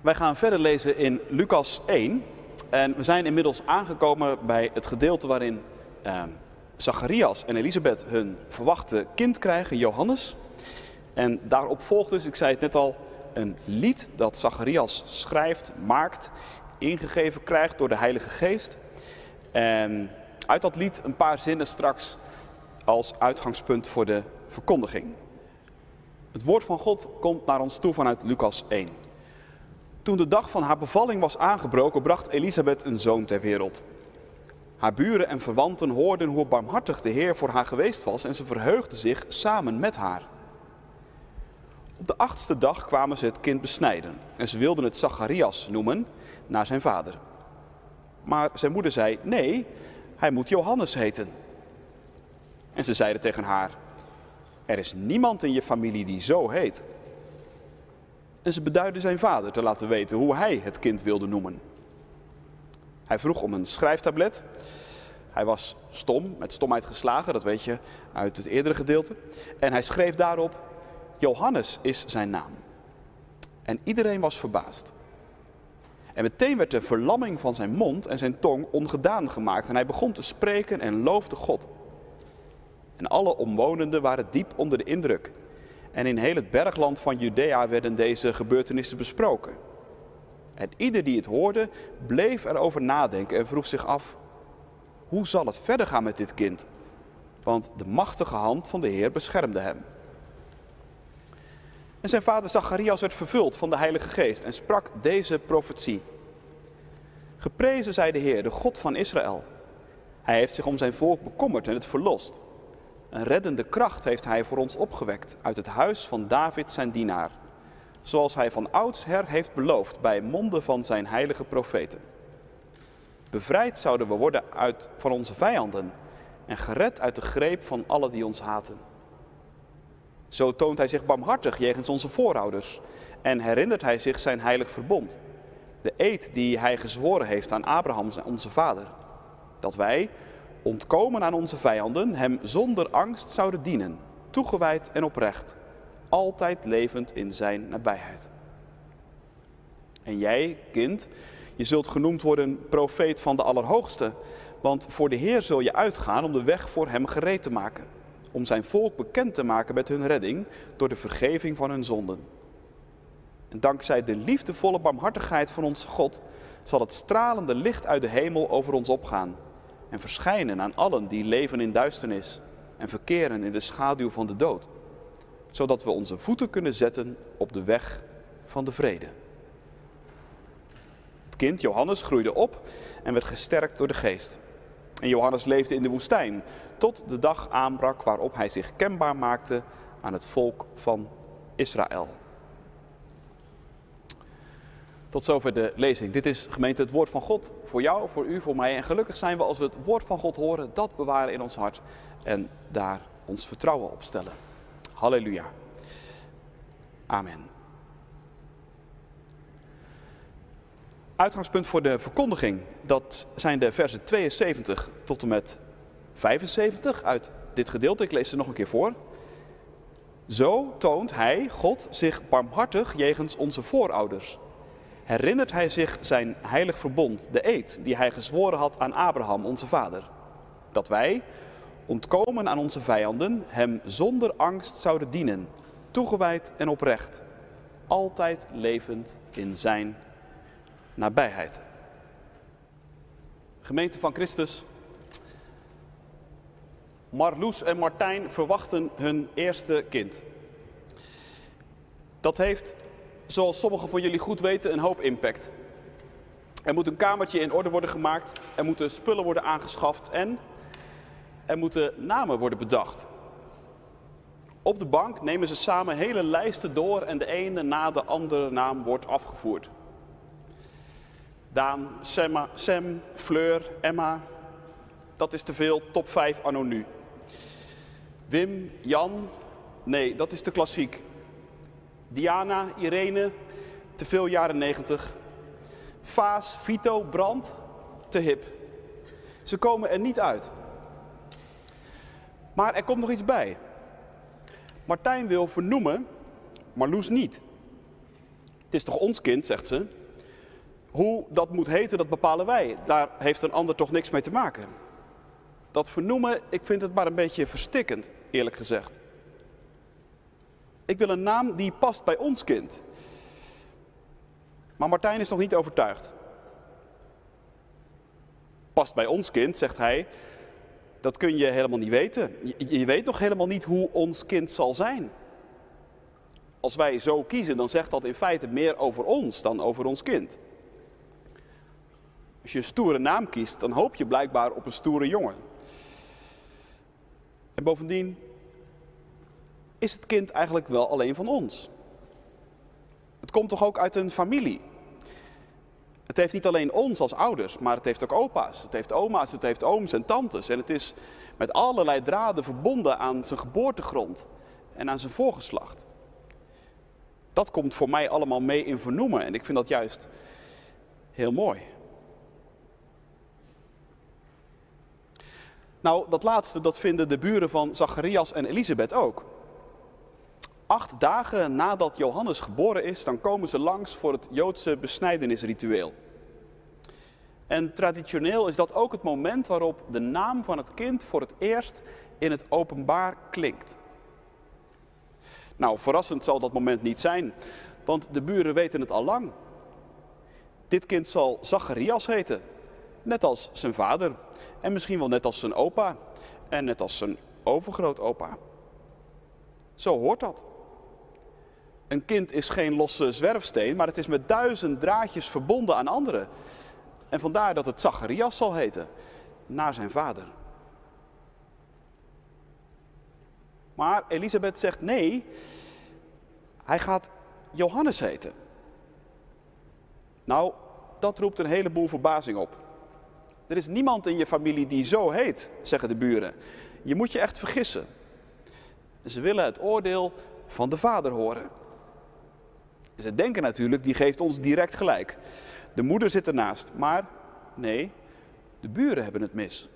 Wij gaan verder lezen in Lucas 1. En we zijn inmiddels aangekomen bij het gedeelte waarin eh, Zacharias en Elisabeth hun verwachte kind krijgen, Johannes. En daarop volgt dus, ik zei het net al, een lied dat Zacharias schrijft, maakt, ingegeven krijgt door de Heilige Geest. En uit dat lied een paar zinnen straks als uitgangspunt voor de verkondiging. Het woord van God komt naar ons toe vanuit Lucas 1. Toen de dag van haar bevalling was aangebroken, bracht Elisabeth een zoon ter wereld. Haar buren en verwanten hoorden hoe barmhartig de Heer voor haar geweest was en ze verheugden zich samen met haar. Op de achtste dag kwamen ze het kind besnijden en ze wilden het Zacharias noemen naar zijn vader. Maar zijn moeder zei, nee, hij moet Johannes heten. En ze zeiden tegen haar, er is niemand in je familie die zo heet. En ze beduidden zijn vader te laten weten hoe hij het kind wilde noemen. Hij vroeg om een schrijftablet. Hij was stom, met stomheid geslagen, dat weet je uit het eerdere gedeelte. En hij schreef daarop, Johannes is zijn naam. En iedereen was verbaasd. En meteen werd de verlamming van zijn mond en zijn tong ongedaan gemaakt. En hij begon te spreken en loofde God. En alle omwonenden waren diep onder de indruk. En in heel het bergland van Judea werden deze gebeurtenissen besproken. En ieder die het hoorde, bleef erover nadenken en vroeg zich af: hoe zal het verder gaan met dit kind? Want de machtige hand van de Heer beschermde hem. En zijn vader Zacharias werd vervuld van de Heilige Geest en sprak deze profetie. Geprezen zij de Heer, de God van Israël. Hij heeft zich om zijn volk bekommerd en het verlost. Een reddende kracht heeft hij voor ons opgewekt uit het huis van David zijn dienaar. Zoals hij van oudsher heeft beloofd bij monden van zijn heilige profeten. Bevrijd zouden we worden uit, van onze vijanden en gered uit de greep van alle die ons haten. Zo toont hij zich barmhartig jegens onze voorouders en herinnert hij zich zijn heilig verbond. De eed die hij gezworen heeft aan Abraham, onze vader. Dat wij, ontkomen aan onze vijanden, hem zonder angst zouden dienen, toegewijd en oprecht, altijd levend in zijn nabijheid. En jij, kind, je zult genoemd worden profeet van de Allerhoogste, want voor de Heer zul je uitgaan om de weg voor hem gereed te maken, om zijn volk bekend te maken met hun redding door de vergeving van hun zonden. En dankzij de liefdevolle barmhartigheid van onze God zal het stralende licht uit de hemel over ons opgaan en verschijnen aan allen die leven in duisternis en verkeren in de schaduw van de dood, zodat we onze voeten kunnen zetten op de weg van de vrede. Het kind Johannes groeide op en werd gesterkt door de geest. En Johannes leefde in de woestijn tot de dag aanbrak waarop hij zich kenbaar maakte aan het volk van Israël. Tot zover de lezing. Dit is gemeente het woord van God voor jou, voor u, voor mij. En gelukkig zijn we als we het woord van God horen, dat bewaren in ons hart en daar ons vertrouwen op stellen. Halleluja. Amen. Uitgangspunt voor de verkondiging, dat zijn de versen 72 tot en met 75 uit dit gedeelte. Ik lees ze nog een keer voor. Zo toont hij, God, zich barmhartig jegens onze voorouders herinnert hij zich zijn heilig verbond, de eed die hij gezworen had aan Abraham, onze vader. Dat wij, ontkomen aan onze vijanden, hem zonder angst zouden dienen, toegewijd en oprecht, altijd levend in zijn nabijheid. Gemeente van Christus, Marloes en Martijn verwachten hun eerste kind. Dat heeft zoals sommigen van jullie goed weten, een hoop impact. Er moet een kamertje in orde worden gemaakt, er moeten spullen worden aangeschaft en er moeten namen worden bedacht. Op de bank nemen ze samen hele lijsten door en de ene na de andere naam wordt afgevoerd. Daan, Semma, Sam, Fleur, Emma. Dat is te veel, top 5 anno nu. Wim, Jan, nee, dat is te klassiek. Diana, Irene, te veel jaren 90. Vaas, Vito, Brand, te hip. Ze komen er niet uit. Maar er komt nog iets bij. Martijn wil vernoemen, maar Loes niet. Het is toch ons kind, zegt ze. Hoe dat moet heten, dat bepalen wij. Daar heeft een ander toch niks mee te maken. Dat vernoemen, ik vind het maar een beetje verstikkend, eerlijk gezegd. Ik wil een naam die past bij ons kind. Maar Martijn is nog niet overtuigd. Past bij ons kind, zegt hij, dat kun je helemaal niet weten. Je, weet nog helemaal niet hoe ons kind zal zijn. Als wij zo kiezen, dan zegt dat in feite meer over ons dan over ons kind. Als je een stoere naam kiest, dan hoop je blijkbaar op een stoere jongen. En bovendien is het kind eigenlijk wel alleen van ons. Het komt toch ook uit een familie. Het heeft niet alleen ons als ouders, maar het heeft ook opa's, het heeft oma's, het heeft ooms en tantes. En het is met allerlei draden verbonden aan zijn geboortegrond en aan zijn voorgeslacht. Dat komt voor mij allemaal mee in vernoemen en ik vind dat juist heel mooi. Nou, dat laatste, dat vinden de buren van Zacharias en Elisabeth ook. Acht dagen nadat Johannes geboren is, dan komen ze langs voor het Joodse besnijdenisritueel. En traditioneel is dat ook het moment waarop de naam van het kind voor het eerst in het openbaar klinkt. Nou, verrassend zal dat moment niet zijn, want de buren weten het al lang. Dit kind zal Zacharias heten, net als zijn vader en misschien wel net als zijn opa en net als zijn overgrootopa. Zo hoort dat. Een kind is geen losse zwerfsteen, maar het is met duizend draadjes verbonden aan anderen. En vandaar dat het Zacharias zal heten, naar zijn vader. Maar Elisabeth zegt nee, hij gaat Johannes heten. Nou, dat roept een heleboel verbazing op. Er is niemand in je familie die zo heet, zeggen de buren. Je moet je echt vergissen. Ze willen het oordeel van de vader horen. Ze denken natuurlijk, die geeft ons direct gelijk. De moeder zit ernaast, maar nee, de buren hebben het mis.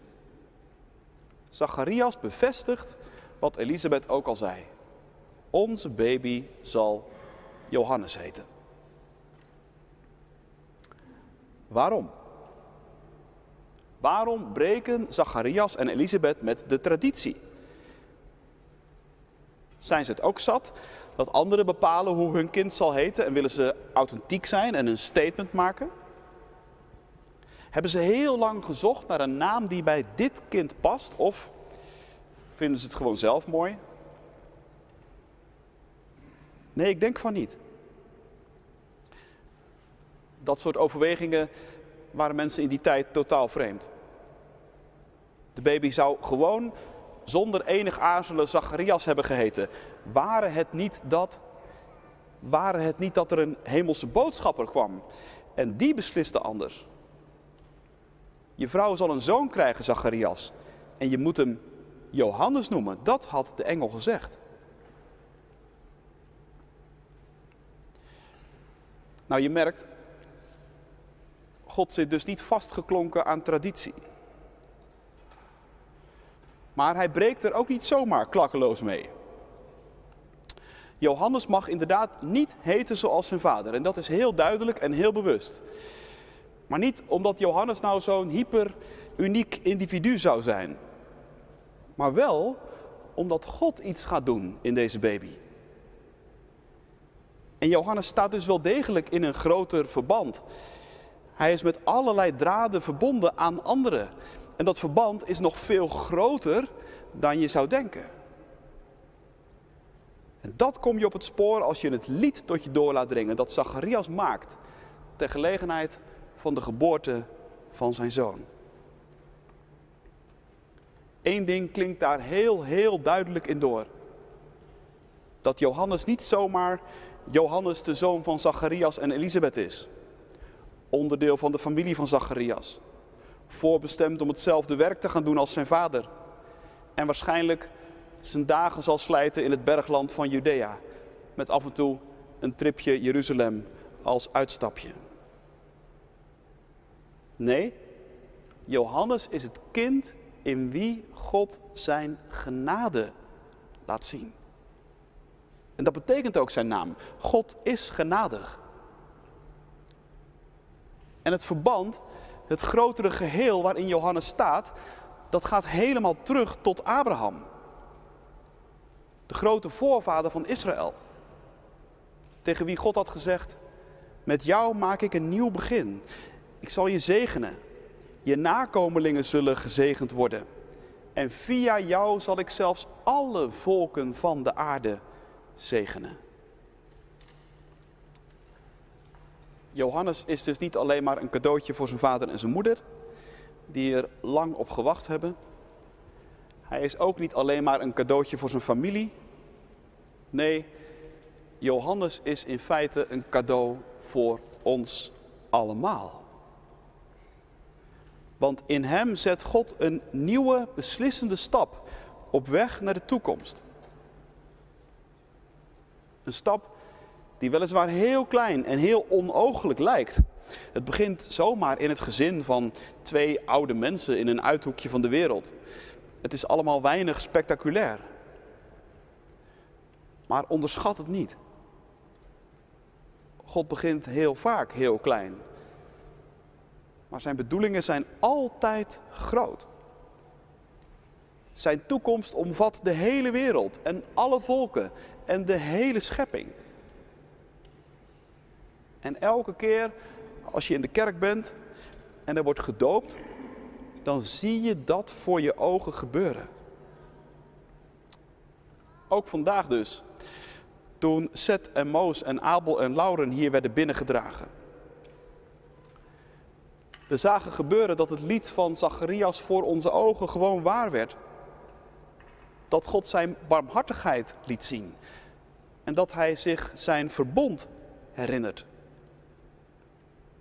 Zacharias bevestigt wat Elisabeth ook al zei. Onze baby zal Johannes heten. Waarom? Waarom breken Zacharias en Elisabeth met de traditie? Zijn ze het ook zat dat anderen bepalen hoe hun kind zal heten en willen ze authentiek zijn en een statement maken? Hebben ze heel lang gezocht naar een naam die bij dit kind past of vinden ze het gewoon zelf mooi? Nee, ik denk van niet. Dat soort overwegingen waren mensen in die tijd totaal vreemd. De baby zou gewoon zonder enig aarzelen Zacharias hebben geheten. Waren het niet dat, waren het niet dat er een hemelse boodschapper kwam en die besliste anders? Je vrouw zal een zoon krijgen, Zacharias, en je moet hem Johannes noemen. Dat had de engel gezegd. Nou, je merkt, God zit dus niet vastgeklonken aan traditie. Maar hij breekt er ook niet zomaar klakkeloos mee. Johannes mag inderdaad niet heten zoals zijn vader. En dat is heel duidelijk en heel bewust. Maar niet omdat Johannes nou zo'n hyper uniek individu zou zijn. Maar wel omdat God iets gaat doen in deze baby. En Johannes staat dus wel degelijk in een groter verband. Hij is met allerlei draden verbonden aan anderen. En dat verband is nog veel groter dan je zou denken. En dat kom je op het spoor als je het lied tot je door laat dringen dat Zacharias maakt ter gelegenheid van de geboorte van zijn zoon. Eén ding klinkt daar heel, heel duidelijk in door. Dat Johannes niet zomaar Johannes de zoon van Zacharias en Elisabeth is. Onderdeel van de familie van Zacharias. Voorbestemd om hetzelfde werk te gaan doen als zijn vader. En waarschijnlijk zijn dagen zal slijten in het bergland van Judea. Met af en toe een tripje Jeruzalem als uitstapje. Nee, Johannes is het kind in wie God zijn genade laat zien. En dat betekent ook zijn naam. God is genadig. En het verband, het grotere geheel waarin Johannes staat, dat gaat helemaal terug tot Abraham. De grote voorvader van Israël. Tegen wie God had gezegd: Met jou maak ik een nieuw begin. Ik zal je zegenen. Je nakomelingen zullen gezegend worden. En via jou zal ik zelfs alle volken van de aarde zegenen. Johannes is dus niet alleen maar een cadeautje voor zijn vader en zijn moeder, die er lang op gewacht hebben. Hij is ook niet alleen maar een cadeautje voor zijn familie. Nee, Johannes is in feite een cadeau voor ons allemaal. Want in hem zet God een nieuwe beslissende stap op weg naar de toekomst. Een stap die weliswaar heel klein en heel onooglijk lijkt. Het begint zomaar in het gezin van twee oude mensen in een uithoekje van de wereld. Het is allemaal weinig spectaculair. Maar onderschat het niet. God begint heel vaak heel klein. Maar zijn bedoelingen zijn altijd groot. Zijn toekomst omvat de hele wereld en alle volken en de hele schepping. En elke keer als je in de kerk bent en er wordt gedoopt, dan zie je dat voor je ogen gebeuren. Ook vandaag dus, toen Seth en Moos en Abel en Lauren hier werden binnengedragen. We zagen gebeuren dat het lied van Zacharias voor onze ogen gewoon waar werd. Dat God zijn barmhartigheid liet zien. En dat hij zich zijn verbond herinnert.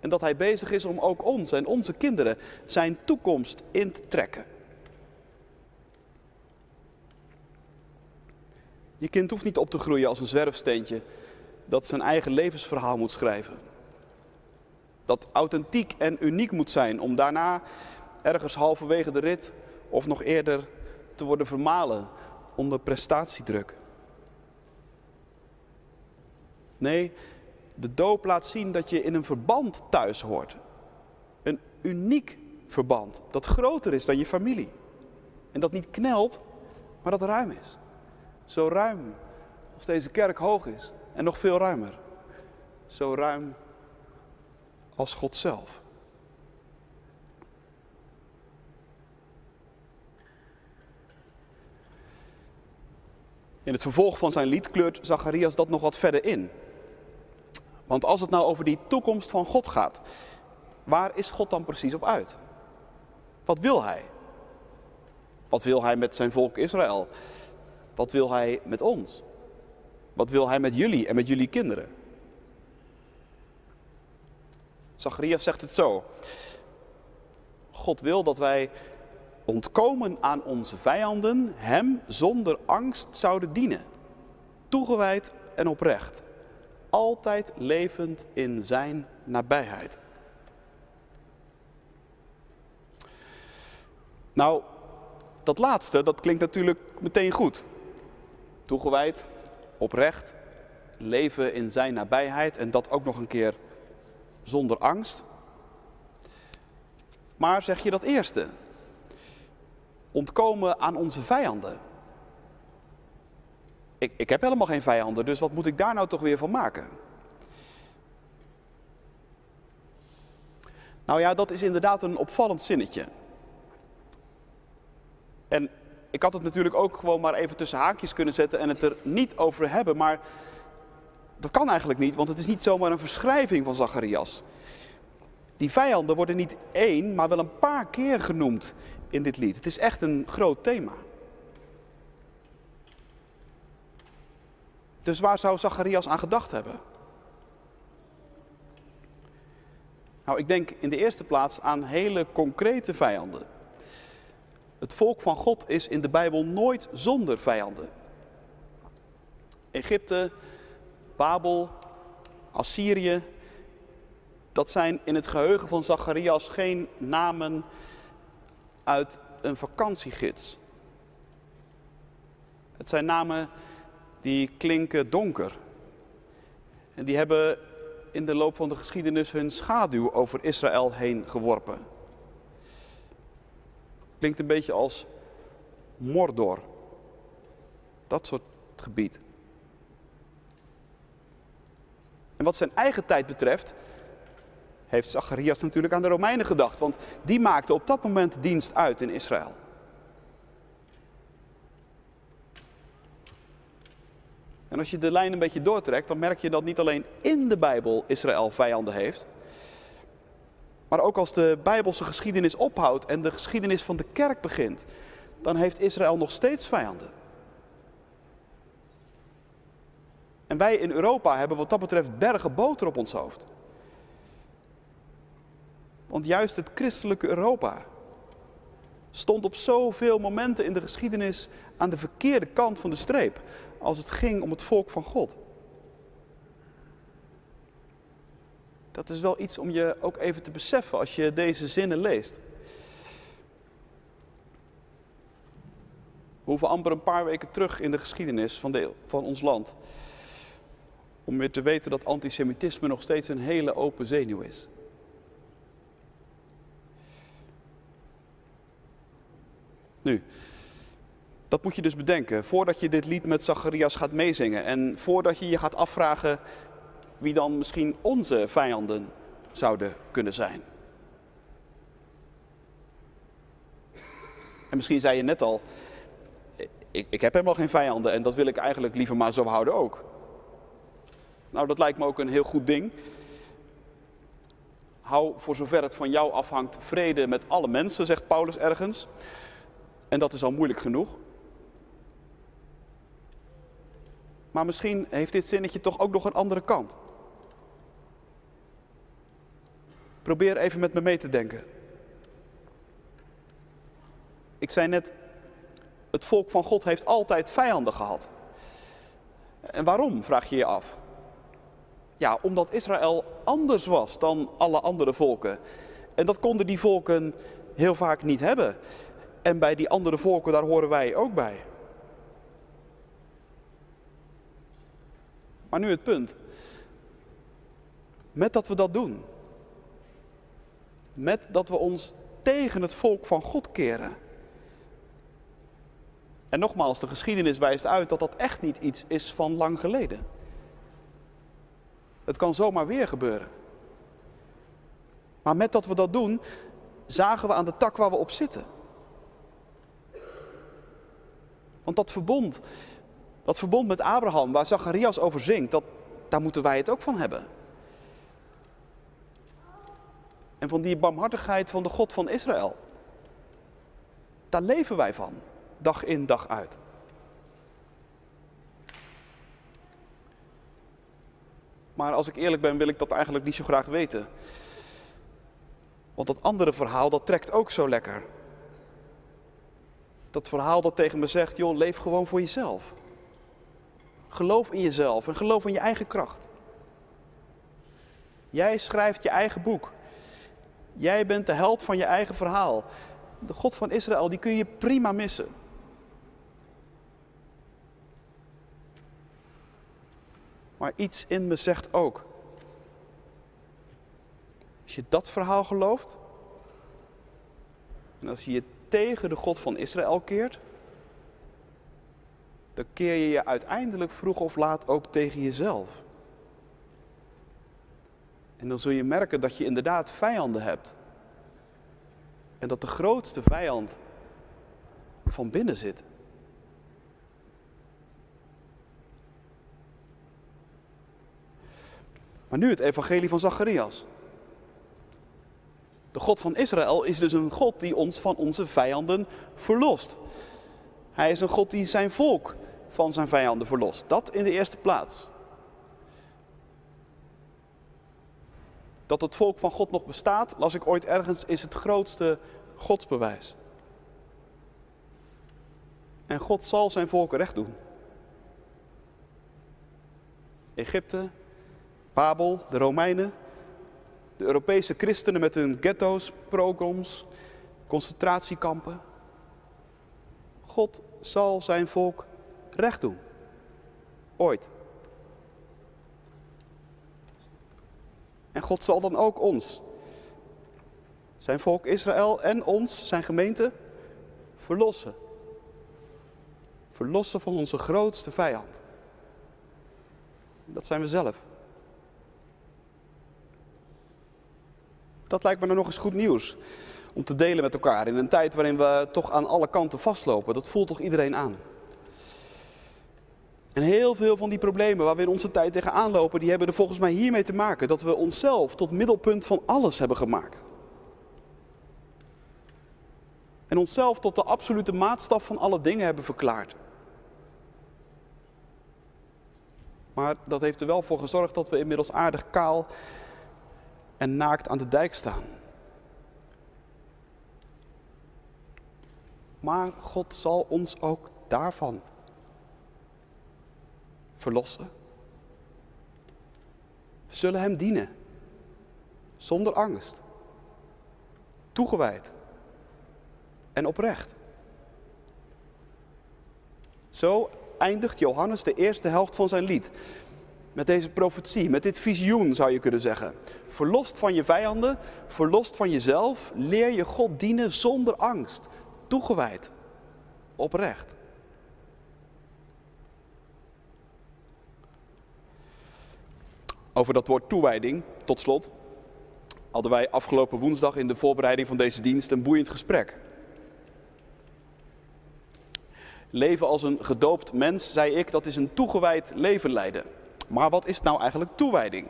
En dat hij bezig is om ook ons en onze kinderen zijn toekomst in te trekken. Je kind hoeft niet op te groeien als een zwerfsteentje dat zijn eigen levensverhaal moet schrijven. Dat authentiek en uniek moet zijn om daarna ergens halverwege de rit of nog eerder te worden vermalen onder prestatiedruk. Nee, de doop laat zien dat je in een verband thuis hoort. Een uniek verband dat groter is dan je familie. En dat niet knelt, maar dat ruim is. Zo ruim als deze kerk hoog is en nog veel ruimer. Zo ruim als God zelf. In het vervolg van zijn lied kleurt Zacharias dat nog wat verder in. Want als het nou over die toekomst van God gaat, waar is God dan precies op uit? Wat wil hij? Wat wil hij met zijn volk Israël? Wat wil hij met ons? Wat wil hij met jullie en met jullie kinderen? Zacharias zegt het zo. God wil dat wij ontkomen aan onze vijanden, Hem zonder angst zouden dienen. Toegewijd en oprecht altijd levend in zijn nabijheid. Nou, dat laatste, dat klinkt natuurlijk meteen goed. Toegewijd, oprecht, leven in zijn nabijheid en dat ook nog een keer zonder angst. Maar zeg je dat eerste? Ontkomen aan onze vijanden ik, ik heb helemaal geen vijanden, dus wat moet ik daar nou toch weer van maken? Nou ja, dat is inderdaad een opvallend zinnetje. En ik had het natuurlijk ook gewoon maar even tussen haakjes kunnen zetten en het er niet over hebben, maar dat kan eigenlijk niet, want het is niet zomaar een verschrijving van Zacharias. Die vijanden worden niet één, maar wel een paar keer genoemd in dit lied. Het is echt een groot thema. Dus waar zou Zacharias aan gedacht hebben? Nou, ik denk in de eerste plaats aan hele concrete vijanden. Het volk van God is in de Bijbel nooit zonder vijanden. Egypte, Babel, Assyrië, dat zijn in het geheugen van Zacharias geen namen uit een vakantiegids. Het zijn namen die klinken donker. En die hebben in de loop van de geschiedenis hun schaduw over Israël heen geworpen. Klinkt een beetje als Mordor. Dat soort gebied. En wat zijn eigen tijd betreft, heeft Zacharias natuurlijk aan de Romeinen gedacht, want die maakten op dat moment dienst uit in Israël. En als je de lijn een beetje doortrekt, dan merk je dat niet alleen in de Bijbel Israël vijanden heeft, maar ook als de Bijbelse geschiedenis ophoudt en de geschiedenis van de kerk begint, dan heeft Israël nog steeds vijanden. En wij in Europa hebben wat dat betreft bergen boter op ons hoofd. Want juist het christelijke Europa stond op zoveel momenten in de geschiedenis aan de verkeerde kant van de streep als het ging om het volk van God. Dat is wel iets om je ook even te beseffen als je deze zinnen leest. We hoeven amper een paar weken terug in de geschiedenis van, van ons land. Om weer te weten dat antisemitisme nog steeds een hele open zenuw is. Nu, dat moet je dus bedenken voordat je dit lied met Zacharias gaat meezingen. En voordat je je gaat afvragen wie dan misschien onze vijanden zouden kunnen zijn. En misschien zei je net al, ik, ik heb helemaal geen vijanden en dat wil ik eigenlijk liever maar zo houden ook. Nou, dat lijkt me ook een heel goed ding. Hou voor zover het van jou afhangt vrede met alle mensen, zegt Paulus ergens. En dat is al moeilijk genoeg. Maar misschien heeft dit zinnetje toch ook nog een andere kant. Probeer even met me mee te denken. Ik zei net, het volk van God heeft altijd vijanden gehad. En waarom, vraag je je af. Ja, omdat Israël anders was dan alle andere volken. En dat konden die volken heel vaak niet hebben. En bij die andere volken, daar horen wij ook bij. Maar nu het punt. Met dat we dat doen. Met dat we ons tegen het volk van God keren. En nogmaals, de geschiedenis wijst uit dat dat echt niet iets is van lang geleden. Het kan zomaar weer gebeuren. Maar met dat we dat doen, zagen we aan de tak waar we op zitten. Want dat verbond, dat verbond met Abraham, waar Zacharias over zingt, dat, daar moeten wij het ook van hebben. En van die barmhartigheid van de God van Israël. Daar leven wij van, dag in, dag uit. Maar als ik eerlijk ben, wil ik dat eigenlijk niet zo graag weten. Want dat andere verhaal, dat trekt ook zo lekker. Dat verhaal dat tegen me zegt, joh, leef gewoon voor jezelf. Geloof in jezelf en geloof in je eigen kracht. Jij schrijft je eigen boek. Jij bent de held van je eigen verhaal. De God van Israël, die kun je prima missen. Maar iets in me zegt ook. Als je dat verhaal gelooft. En als je je tegen de God van Israël keert. Dan keer je je uiteindelijk vroeg of laat ook tegen jezelf. En dan zul je merken dat je inderdaad vijanden hebt. En dat de grootste vijand van binnen zit. Maar nu het evangelie van Zacharias. De God van Israël is dus een God die ons van onze vijanden verlost. Hij is een God die zijn volk van zijn vijanden verlost. Dat in de eerste plaats. Dat het volk van God nog bestaat, las ik ooit ergens, is het grootste godsbewijs. En God zal zijn volk recht doen. Egypte, Babel, de Romeinen, de Europese christenen met hun ghetto's, progroms, concentratiekampen. God zal zijn volk recht doen. Ooit. En God zal dan ook ons, zijn volk Israël en ons, zijn gemeente, verlossen. Verlossen van onze grootste vijand. Dat zijn we zelf. Dat lijkt me dan nog eens goed nieuws om te delen met elkaar in een tijd waarin we toch aan alle kanten vastlopen. Dat voelt toch iedereen aan. En heel veel van die problemen waar we in onze tijd tegenaan lopen, die hebben er volgens mij hiermee te maken dat we onszelf tot middelpunt van alles hebben gemaakt. En onszelf tot de absolute maatstaf van alle dingen hebben verklaard. Maar dat heeft er wel voor gezorgd dat we inmiddels aardig kaal en naakt aan de dijk staan. Maar God zal ons ook daarvan verlossen. We zullen Hem dienen, zonder angst, toegewijd en oprecht. Zo eindigt Johannes de eerste helft van zijn lied. Met deze profetie, met dit visioen zou je kunnen zeggen. Verlost van je vijanden, verlost van jezelf, leer je God dienen zonder angst, toegewijd, oprecht. Over dat woord toewijding, tot slot, hadden wij afgelopen woensdag in de voorbereiding van deze dienst een boeiend gesprek. Leven als een gedoopt mens, zei ik, dat is een toegewijd leven leiden. Maar wat is nou eigenlijk toewijding?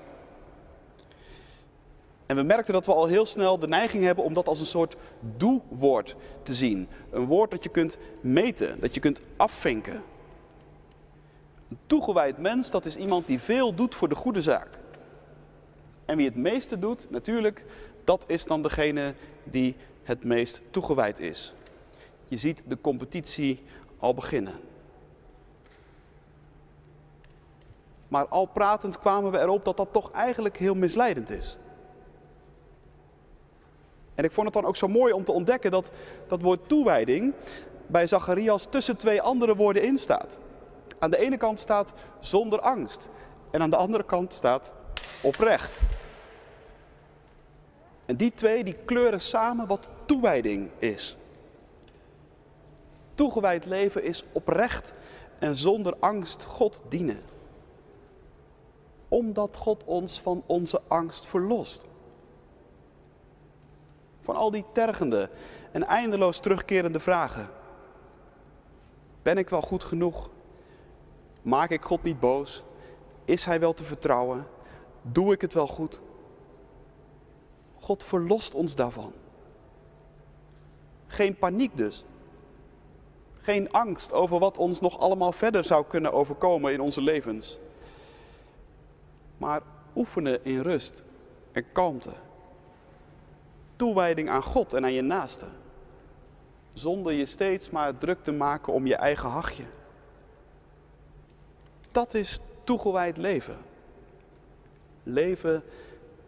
En we merkten dat we al heel snel de neiging hebben om dat als een soort doe-woord te zien. Een woord dat je kunt meten, dat je kunt afvinken. Een toegewijd mens, dat is iemand die veel doet voor de goede zaak. En wie het meeste doet, natuurlijk, dat is dan degene die het meest toegewijd is. Je ziet de competitie al beginnen. Maar al pratend kwamen we erop dat dat toch eigenlijk heel misleidend is. En ik vond het dan ook zo mooi om te ontdekken dat dat woord toewijding bij Zacharias tussen twee andere woorden in staat. Aan de ene kant staat zonder angst en aan de andere kant staat oprecht. En die twee die kleuren samen wat toewijding is. Toegewijd leven is oprecht en zonder angst God dienen. Omdat God ons van onze angst verlost. Van al die tergende en eindeloos terugkerende vragen. Ben ik wel goed genoeg? Maak ik God niet boos? Is Hij wel te vertrouwen? Doe ik het wel goed? God verlost ons daarvan. Geen paniek dus. Geen angst over wat ons nog allemaal verder zou kunnen overkomen in onze levens. Maar oefenen in rust en kalmte. Toewijding aan God en aan je naaste. Zonder je steeds maar druk te maken om je eigen hachje. Dat is toegewijd leven. Leven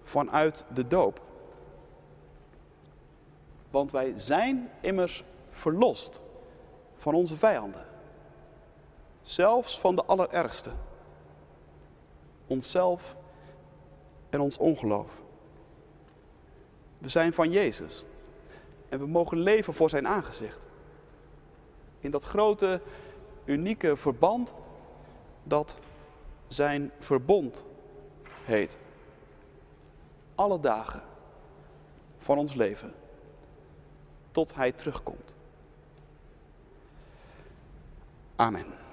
vanuit de doop. Want wij zijn immers verlost van onze vijanden. Zelfs van de allerergste. Onszelf en ons ongeloof. We zijn van Jezus. En we mogen leven voor zijn aangezicht. In dat grote, unieke verband dat zijn verbond heet. Alle dagen van ons leven. Tot hij terugkomt. Amen.